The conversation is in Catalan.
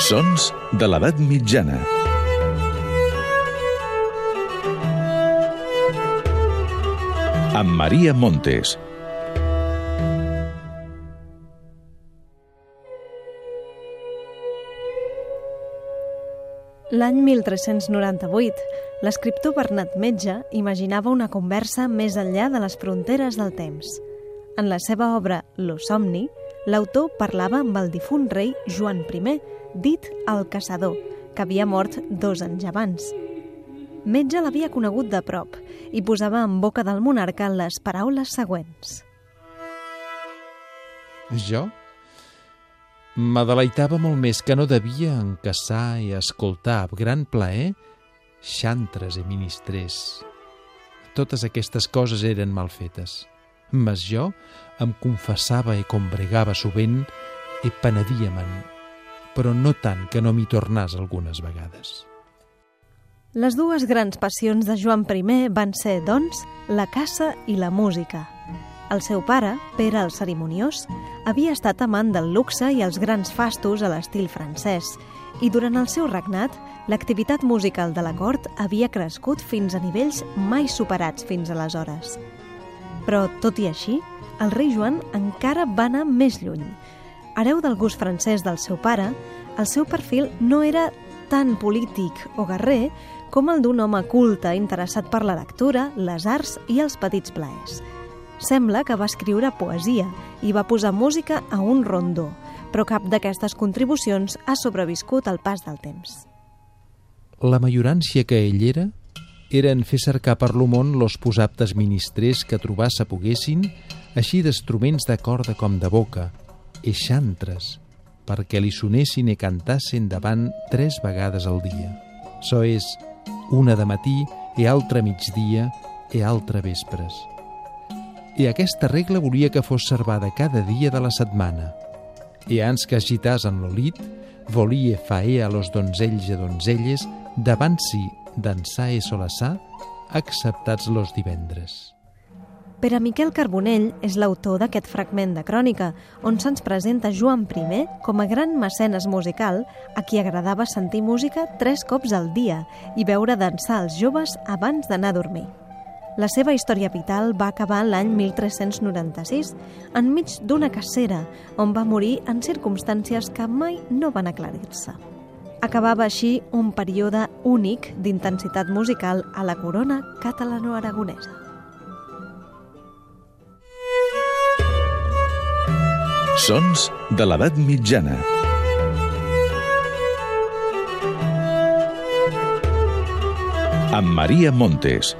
Sons de l'edat mitjana. Amb Maria Montes. L'any 1398, l'escriptor Bernat Metge imaginava una conversa més enllà de les fronteres del temps. En la seva obra Lo somni, l'autor parlava amb el difunt rei Joan I, dit el Caçador, que havia mort dos anys abans. Metge l'havia conegut de prop i posava en boca del monarca les paraules següents. Jo m'adeleitava molt més que no devia en caçar i escoltar amb gran plaer xantres i ministrers. Totes aquestes coses eren mal fetes, mas jo em confessava i combregava sovint i penedia-me'n, però no tant que no m'hi tornàs algunes vegades. Les dues grans passions de Joan I van ser, doncs, la caça i la música. El seu pare, Pere el Cerimoniós, havia estat amant del luxe i els grans fastos a l'estil francès, i durant el seu regnat, l'activitat musical de la cort havia crescut fins a nivells mai superats fins aleshores. Però, tot i així, el rei Joan encara va anar més lluny. Hereu del gust francès del seu pare, el seu perfil no era tan polític o guerrer com el d'un home culte interessat per la lectura, les arts i els petits plaers. Sembla que va escriure poesia i va posar música a un rondó, però cap d'aquestes contribucions ha sobreviscut al pas del temps. La majorància que ell era era en fer cercar per lo món los posaptes ministrers que trobar se poguessin, així d'instruments de corda com de boca, i xantres, perquè li sonessin i cantassin davant tres vegades al dia. So és una de matí i altra migdia i altra vespres. I aquesta regla volia que fos servada cada dia de la setmana. I ans que agitàs en l'olit, volia faer a los donzells i donzelles davant dansar i solassar, acceptats los divendres. Pere Miquel Carbonell és l'autor d'aquest fragment de crònica, on se'ns presenta Joan I com a gran mecenes musical a qui agradava sentir música tres cops al dia i veure dansar els joves abans d'anar a dormir. La seva història vital va acabar l'any 1396, enmig d'una cacera, on va morir en circumstàncies que mai no van aclarir-se. Acabava així un període únic d'intensitat musical a la corona catalano-aragonesa. Sons de l'edat mitjana. Amb Maria Montes.